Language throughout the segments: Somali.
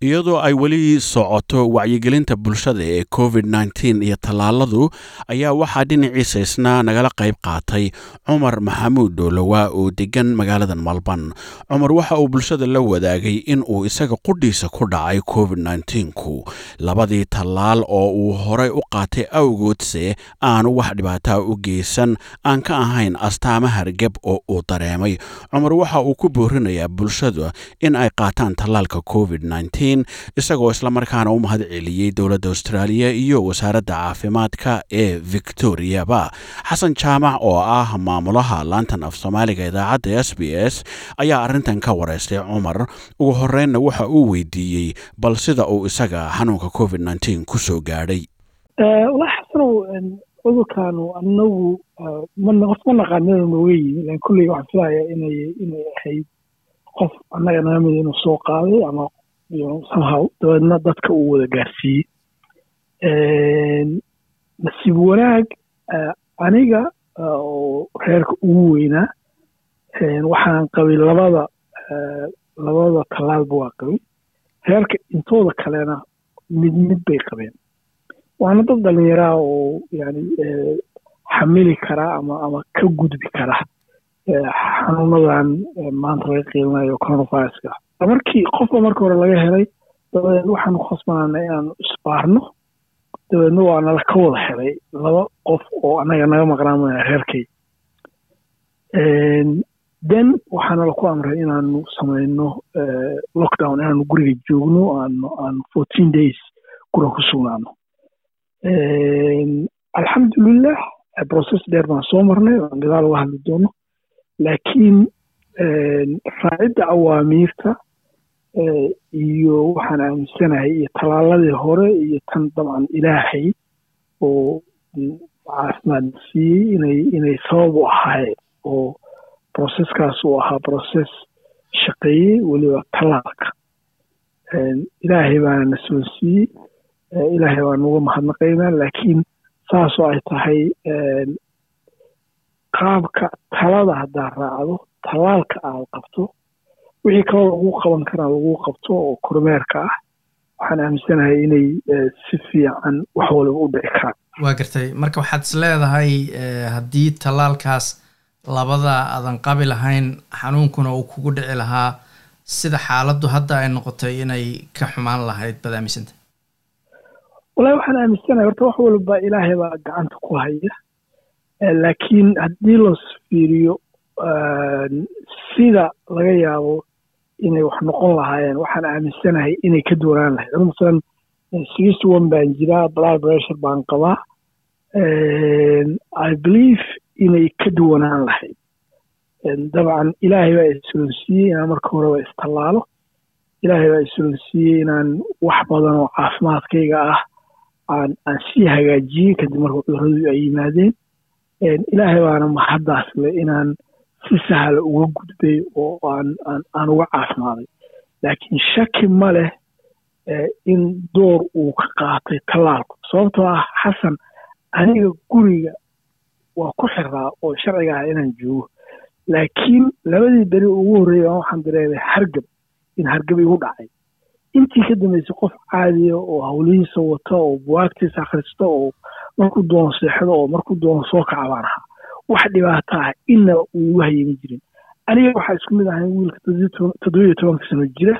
iyadoo ay weli socoto wacyigelinta bulshada ee covid nteen iyo tallaaladu ayaa waxaa dhinaciisa isna nagala qayb qaatay cumar maxamuud dhoolowaa oo degan magaaladan malban. Cumar waxa uu bulshada la wadaagay in uu isaga qudhiisa ku dhacay covid nteenku labadii tallaal oo uu horey u qaatay awgoodse aanu wax dhibaataa u geysan aan ka ahayn astaama hargeb oo uu dareemay. Cumar waxa uu ku boorinayaa bulshada in ay qaataan tallaalka covid isagoo islamarkaana u mahad celiyey dowladda austraaliya iyo wasaaradda caafimaadka ee victoriaba xasan jaamac oo ah maamulaha laantan af soomaaliga idaacadda s b s ayaa arrintan ka wareystay cumar. Ugu horeynna waxa uu weydiiyey bal sida uu isaga xanuunka covid nteen ku soo gaadhay. Xasanow cudurkaanu anagu ma naqaanada nooga yimi lan kulley waxaan filaya inay inay ahayd qof annaga naga mida inuu soo qaaday ama somehow dabeedna dadka uu wada gaarsiiyey nasiib wanaag aniga oo reerka ugu weynaa waxaan qabay labada labada tallaalba waa qabay. Reerka intooda kalena mid mid bay qabeen. Waana dad dhalinyaraa oo yani xamili karaa ama ama ka gudbi kara xanuunadan maanta laga qiilinayo coronaviruska markii qofba marka hore laga helay dabadeed waxaanu khasbanaana inaanu isbaarno. Dabeedna waa nala ka wada helay laba qof oo annaga naga maqnaamaya reerkay. Then waxaana laku amray inaanu samayno lockdown inaanu guriga joogno aanu fourteen days guriga ku sugnaano. Alxamdulilah process dheer baan soo marnay aan gadaal uga hadli doono. Laakiin raacidda awaamiirta iyo waxaan aaminsanahay iyo tallaaladii hore iyo tan dabcan ilaahay oo caafimaad siiyey inay inay sabab u ahaayeen oo broseskaas uu ahaa broses shaqeeyey weliba tallaalka. Ilaahay baana na soo siiyey ilaahay baan uga mahadnaqaynaa laakiin saasoo ay tahay qaabka talada haddaad raacdo tallaalka aad qabto wixii kaloo lagu qaban karaa lagu qabto oo kormeerka ah waxaan aaminsanahay inay si fiican wax waliba u dhici karaan. Waa gartay. Marka waxaad is leedahay haddii tallaalkaas labada aadan qabi lahayn xanuunkuna uu kugu dhici lahaa sida xaaladdu hadda ay noqotay inay ka xumaan lahayd baad aaminsanta? Wallahi waxaan aaminsanahay horta wax walba ilaahay baa gacanta ku haya. Laakiin haddii loos fiiriyo sida laga yaabo inay wax noqon lahaayeen waxaan aaminsanahay inay ka duwanaan lahayd. Anu masalan sixty one baan jiraa blood pressure baan qabaa. I believe inay ka duwanaan lahayd. Dabcan ilaahay baa isolonsiiyey inaan marka horeba istallaalo. Ilaahay baa isolonsiiyey inaan wax badan oo caafimaadkayga ah aan aan sii hagaajiyey kadib marka cuduradu ay yimaadeen. Ilaahay baana mahaddaas le inaan si sahla uga gudbay oo aan uga caafimaaday laakiin shaki ma leh in door uu ka qaatay tallaalku. Sababtoo ah xasan aniga guriga waa ku xiraa oo sharciga ah inaan joogo. Laakiin labadii beri ugu horreeya waxaan dareemay hargab in hargab igu dhacay. Intii ka dambaysay qof caadiya oo hawlihiisa wata oo buwaagtiisa akhrista oo markuu doono seexdo oo markuu doono soo kaca baan ahaa wax dhibaato ah inaba uu wahayama jirin. Aniga waxaa isku mid ahay wiilka toddobiyo tobanka sano jira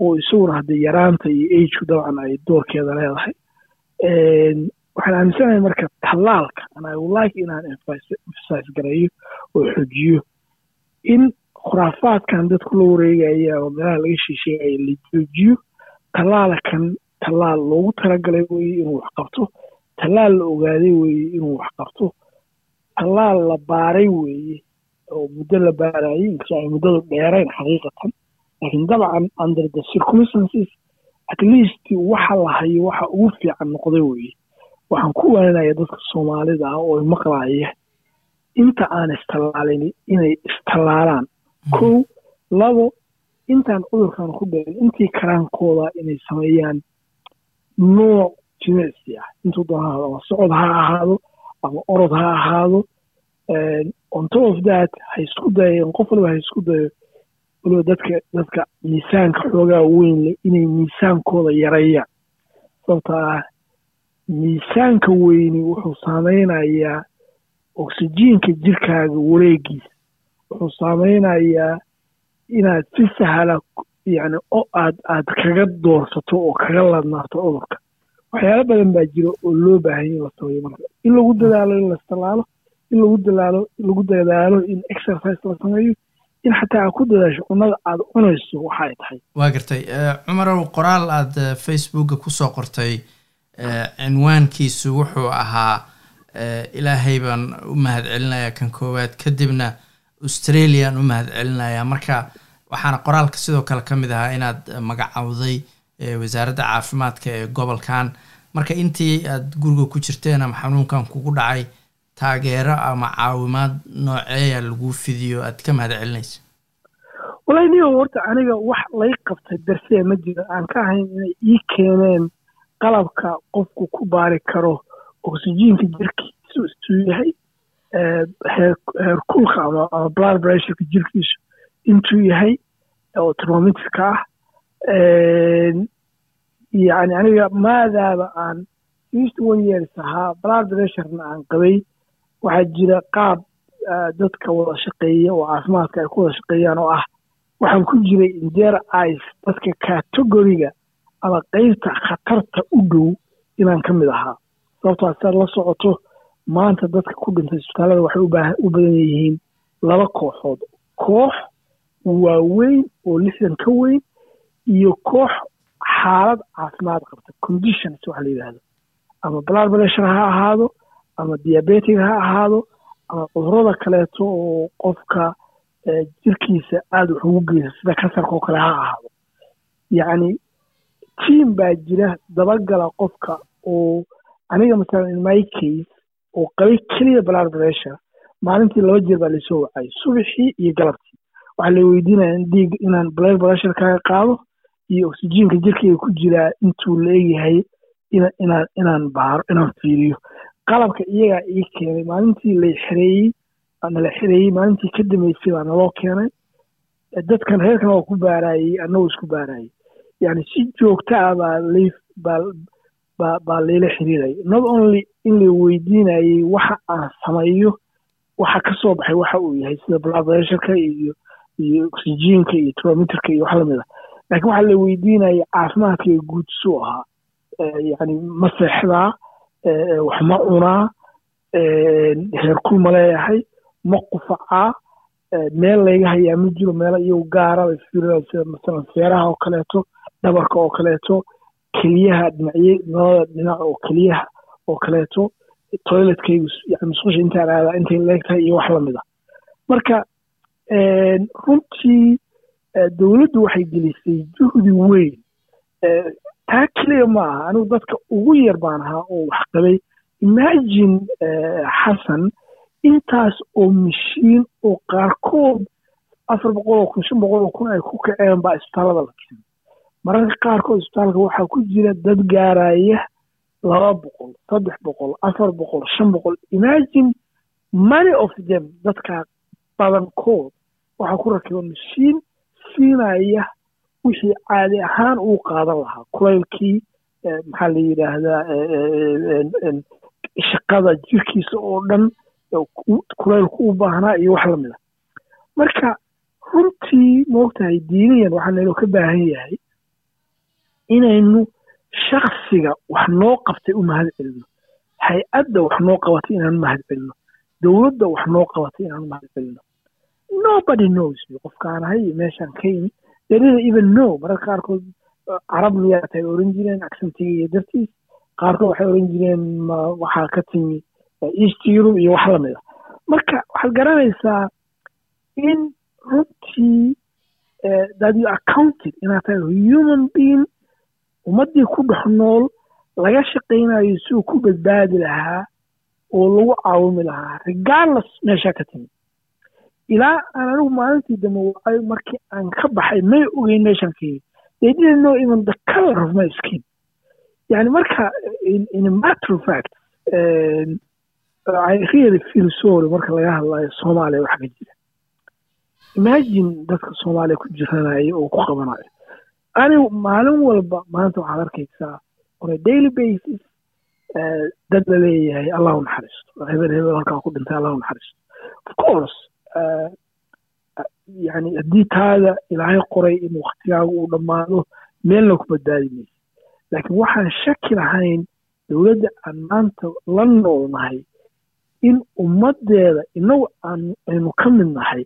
oo isaguna haddee yaraanta iyo agku dabcan ay doorkeeda leedahay. Waxaan aaminsanahay marka tallaalka and i would like inaan emphasize gareeyo oo xojiyo in khuraafaadkan dadku la wareegaya oo meelaha laga shiisheegaya la joojiyo. Tallaalakan tallaal loogu talagalay weye inuu wax qabto. Tallaal la ogaaday weeye inuu wax qabto tallaal la baaray weeye oo muddo la baarayay inkastoo ay muddadu dheerayn xaqiiqatan laakiin dabcan under the circumstances at least waxa la hayo waxa ugu fiican noqday weeye. Waxaan ku waananaya dadka soomaalida ah oo maqlaaya inta aan istallaalin inay istallaalaan kow labo intaan cudurkan ku dhicin intii karaankooda inay sameeyaan nooc jimicsi ah. Intuu doona socod ha ahaado ama orod ha ahaado on top of that ha isku dayeen qof waliba ha isku dayo waliba dadka dadka miisaanka xoogaa weyn leh inay miisaankooda yareeyaan. Sababta ah miisaanka weyni wuxuu saameynayaa oksijiinka jirkaaga wareegiisa. Wuxuu saameynayaa inaad si sahla yani o aad aad kaga doorsato oo kaga ladnaato cudurka waxyaalo badan baa jira oo loo baahanya in la sameeyo marka. In lagu dadaalo in la istalaalo in lagu dadaalo lagu dadaalo in exercise la sameeyo in xataa aad ku dadaasho cunada aad cunayso waxa ay tahay. Waa gartay. Cumarow qoraal aad facebooka ku soo qortay cinwaankiisu wuxuu ahaa ilaahay baan u mahad celinayaa kan koowaad. Kadibna australiaan u mahad celinayaa marka waxaana qoraalka sidoo kale ka mid ahaa inaad magacowday wasaaradda caafimaadka ee gobolkan. Marka intii aad guriga ku jirteen ama xanuunkan kugu dhacay taageero ama caawimaad nooceeya lagu fidiyo? Aad ka mahad celinaysa wallahi niyo horta aniga wax lay qabtay darsee ma jiro. Aan ka ahayn inay ii keeneen qalabka qofku ku baari karo oksijiinka jirkiisu isuu yahay heerkulka ama blood pressureka jirkiisu intuu yahay oo termometerka ah yani aniga maadaaba aan one years ahaa blood pressurena aan qabay waxaa jira qaab dadka wada shaqeeya oo caafimaadka ay ku wada shaqeeyaan oo ah waxaan ku jiray injer ice dadka categoriga ama qeybta khatarta u dhow inaan ka mid ahaa. Sababtoo saad la socoto maanta dadka ku dhintay isbitaallada waxay u badan yihiin laba kooxood. Koox waaweyn oo lixdan ka weyn iyo koox xaalad caafimaad qabta. Conditions waxa la yidhaahdo ama blood pressure ha ahaado ama diabetic ha ahaado ama cudurrada kaleeto oo qofka jirkiisa aada wax ugu geysa sida kansarka oo kale ha ahaado. Yacni tiam baa jira dabagala qofka oo aniga masalan in my case oo qabay keliya blood pressure maalintii laba jeer baa laysoo wacay. Subaxii iyo galabtii. Waxaa la weydiinaya in dhiig inaan blood pressure kaga qaado iyo oksijiinka jirkayga ku jiraa intuu leeyahay inaan baaro inaan fiiriyo. Qalabka iyagaa ii keenay maalintii la xereeyey nala xereeyey maalintii ka dambeysay baa naloo keenay. Dadkan reerkan waa ku baaraayey annagoo isku baaraayey yani si joogta ah baa lay baa baa layla xiriiraya not only in la weydiinayey waxa aan sameeyo waxa ka soo baxay waxa uu yahay sida blood pressureka iyo iyo oksijiinka iyo trometerka iyo wax la mid a laakiin waxaa la weydiinaya caafimaadkaiga guud suu ahaa yani ma seexdaa wax ma cunaa heerkul ma leeyahay ma qufacaa meel layga hayaa ma jiro meelo iyagu gaara bay fiirinaysa masalan feeraha oo kaleeto dhabarka oo kaleeto keliyaha dhinacye labada dhinac oo keliyaha oo kaleeto toiletkaygu yani musqusha intaan aadaa intay leegtahay iyo wax la mid a marka runtii dowladdu waxay gelisay juhdi weyn. Taa keliya ma aha anigu dadka ugu yar baan ahaa oo wax qabay. Imagine xasan intaas oo mashiin oo qaarkood afar boqol oo kun shan boqol oo kun ay ku kaceen baa isbitaallada la keenay. Mararka qaarkood isbitaalka waxaa ku jira dad gaaraya laba boqol saddex boqol afar boqol shan boqol. Imagine many of them dadka badankood waxaa ku rakiba mashiin siinaya wixii caadi ahaan uu qaadan lahaa. Kulaylkii maxaa la yidhaahdaa shaqada jirkiisa oo dhan kulaylku u baahnaa iyo wax la mid a marka runtii moogtahay diiniyan waxaa nayloo ka baahan yahay inaynu shaksiga wax noo qabtay u mahad celino. Hay'adda wax noo qabatay inaan mahad celino. Dowladda wax noo qabatay inaan mahad celino nobody knows. Qofkaan ahay iyo meeshaan ka yimi they didn't even know. Mararka qaarkood carab miyaat ay oran jireen accentiga iyo dartiis. Qaarkood waxay oran jireen waxaa ka timi east europe iyo wax la mid a marka waxaad garanaysaa in runtii that you accounted inaad tahay human being ummaddii ku dhex nool laga shaqaynayo siduu ku badbaadi lahaa oo lagu caawimi lahaa regardless meeshaa ka timi ilaa aan anigu maalintii dambe wacay markii aan ka baxay may ogeyn meeshaan ka yimi they didn't know even the color of my skin. Yani marka in a matter of fact I really feel sorry marka laga hadlayo soomaaliya wax ka jira. Imagine dadka soomaaliya ku jiranaya oo ku qabanayo. Anigu maalin walba maanta waxaad arkaysaa on a daily basis dad la leeyahay allahu naxariisto. Hebel hebel halkaa ku dhintay allahu naxariisto. Of course yani haddii taada ilaahay qoray in waktigaaga uu dhammaado meelna ku badbaadi maysa laakiin waxaan shaki lahayn dowladda aan maanta la noolnahay in ummaddeeda inagu aynu ka mid nahay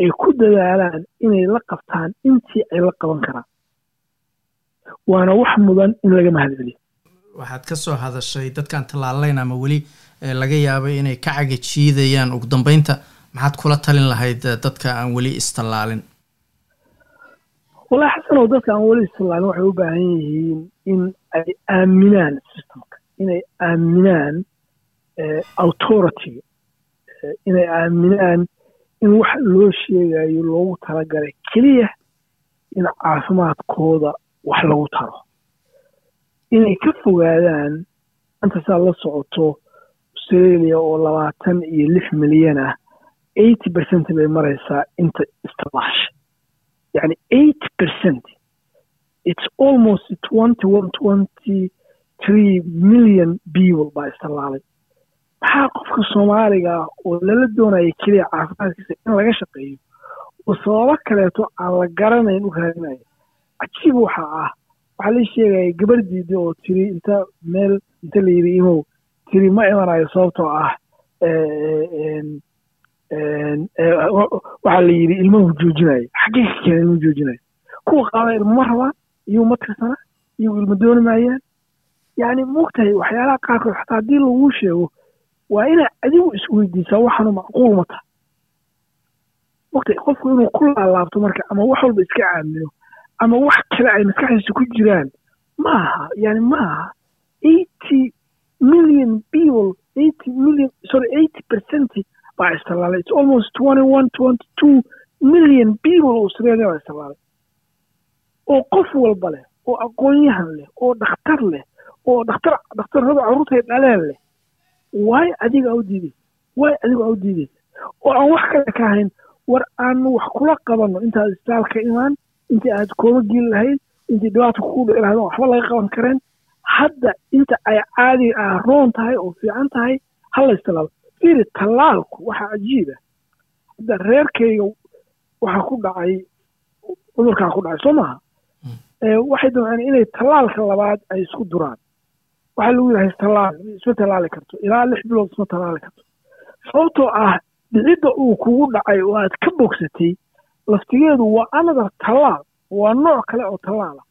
ay ku dadaalaan inay la qabtaan intii ay la qaban karaan. Waana wax mudan in laga mahadceliyo waxaad ka soo hadashay dadkaan tallaalayn ama weli laga yaabay inay ka cagajiidayaan ugu dambeynta maxaad kula talin lahayd dadka aan weli istallaalin? Wallahi xasanow dadka aan weli istallaalin waxay u baahan yihiin in ay aaminaan systemka inay aaminaan authority inay aaminaan in wax loo sheegayo loogu talagalay keliya in caafimaadkooda wax lagu taro. Inay ka fogaadaan maanta saad la socoto australia oo labaatan iyo lix milyan ah eighty percent bay maraysaa inta istilaasha yani eighty percent. It's almost twenty one twenty three million people baa istilaalay maxaa qofka soomaaliga ah oo lala doonaya keliya caafimaadkiisa in laga shaqeeyo? Oo sababo kaleeto aan la garanayn u raadinayo cajiib waxa ah waxaa la sheegaya gabar diida oo tiri inta meel inta la yidhi imow tiri ma imanayo sababtoo ah waxaa la yidhi ilmahu joojinayo xaggee ka keena ilmuhu joojinayo kuwa qaada ilmama rabaan iyagu ma tirsana iyagu ilma dooni maayaan yani moogtahay waxyaalaha qaarkood xataa haddii lagu sheego waa inaa adigu isweydiisaa waxaanu macquul ma taha moogtahay qofku inuu ku laalaabto marka ama wax walba iska aamino ama wax kale ay maskaxdiisa ku jiraan ma aha yani ma aha eighty million people eighty million sorry eighty percent baa istalaalay it's almost twenty one twenty two million people australia baa istalaalay oo qof walba leh oo aqoon-yahan leh oo dhakhtar leh oo dhakhtar dhakhtarrada carruurtay dhaleen leh waay adiga u diidaysa waay adiga u diidaysa oo aan wax kale ka ahayn war aanu wax kula qabanno intaad isbitaalka imaan intii aad kooma geli lahayd intii dhibaata kugu dhici lahayd waxba laga qaban kareen. Hadda inta ay caadi ah roon tahay oo fiican tahay hala istilaalo fiiri tallaalku waxaa cajiiba hadda reerkayga waxaa ku dhacay cudurkaa ku dhacay soo maaha? Waxay damceen inay tallaalka labaad ay isku duraan. Waxaa lagu yidhaha istallaal isma tallaali karto ilaa lix bilood isma tallaali karto. Sababtoo ah dhicidda uu kugu dhacay oo aad ka bogsatay laftigeedu waa another tallaal waa nooc kale oo tallaala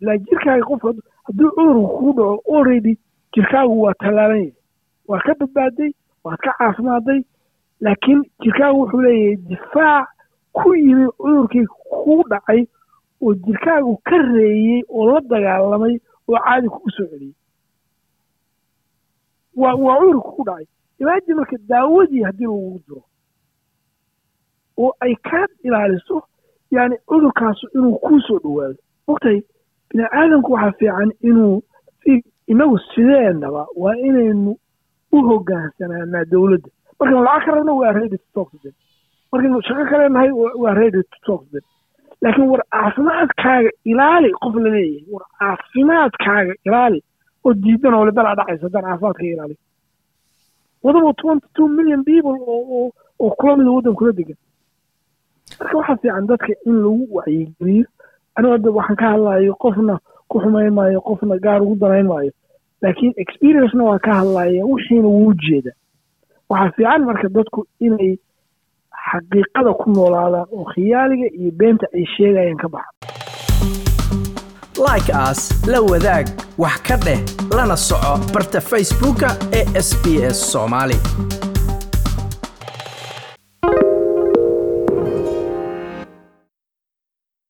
ilaa jirkaaga qofka hadduu cudurku kugu dhaco already jirkaagu waa tallaalan yahay waa ka badbaaday waad ka caafimaaday laakiin jirkaagu wuxuu leeyahay difaac ku yimi cudurkii kugu dhacay oo jirkaagu ka reeyey oo la dagaalamay oo caadi kugu soo celiyey waa waa cudurka kugu dhacay. Imaaji marka daawadii haddii lagugu diro oo ay kaa ilaaliso yani cudurkaasu inuu kuu soo dhowaado. Mogtahay bini aadamku waxaa fiican inuu inagu sideennaba waa inaynu u hogaansanaanaa dowladda. Markaynu lacag ka rabno waa ready to talk shaqo ka leenahay waa ready to laakiin war caafimaadkaaga ilaali qof la leeyahay. War caafimaadkaaga ilaali oo diidan oo lebelaa dhacaysa haddaan caafimaadkaaga ilaali. Wadaba twenty two million people oo oo kula mida waddan kula degan marka waxaa fiican dadka in lagu wacyigeliyo anigu hadda waxaan ka hadlayo qofna ku xumayn maayo qofna gaar ugu danayn maayo laakiin experiencena waa ka hadlaya wixiina wuu jeeda. Waxaa fiican marka dadku inay xaqiiqada ku noolaadaan oo khiyaaliga iyo beenta ay sheegayaan ka baxa like as la wadaag wax ka dheh lana soco barta facebooka ee sb s soomaali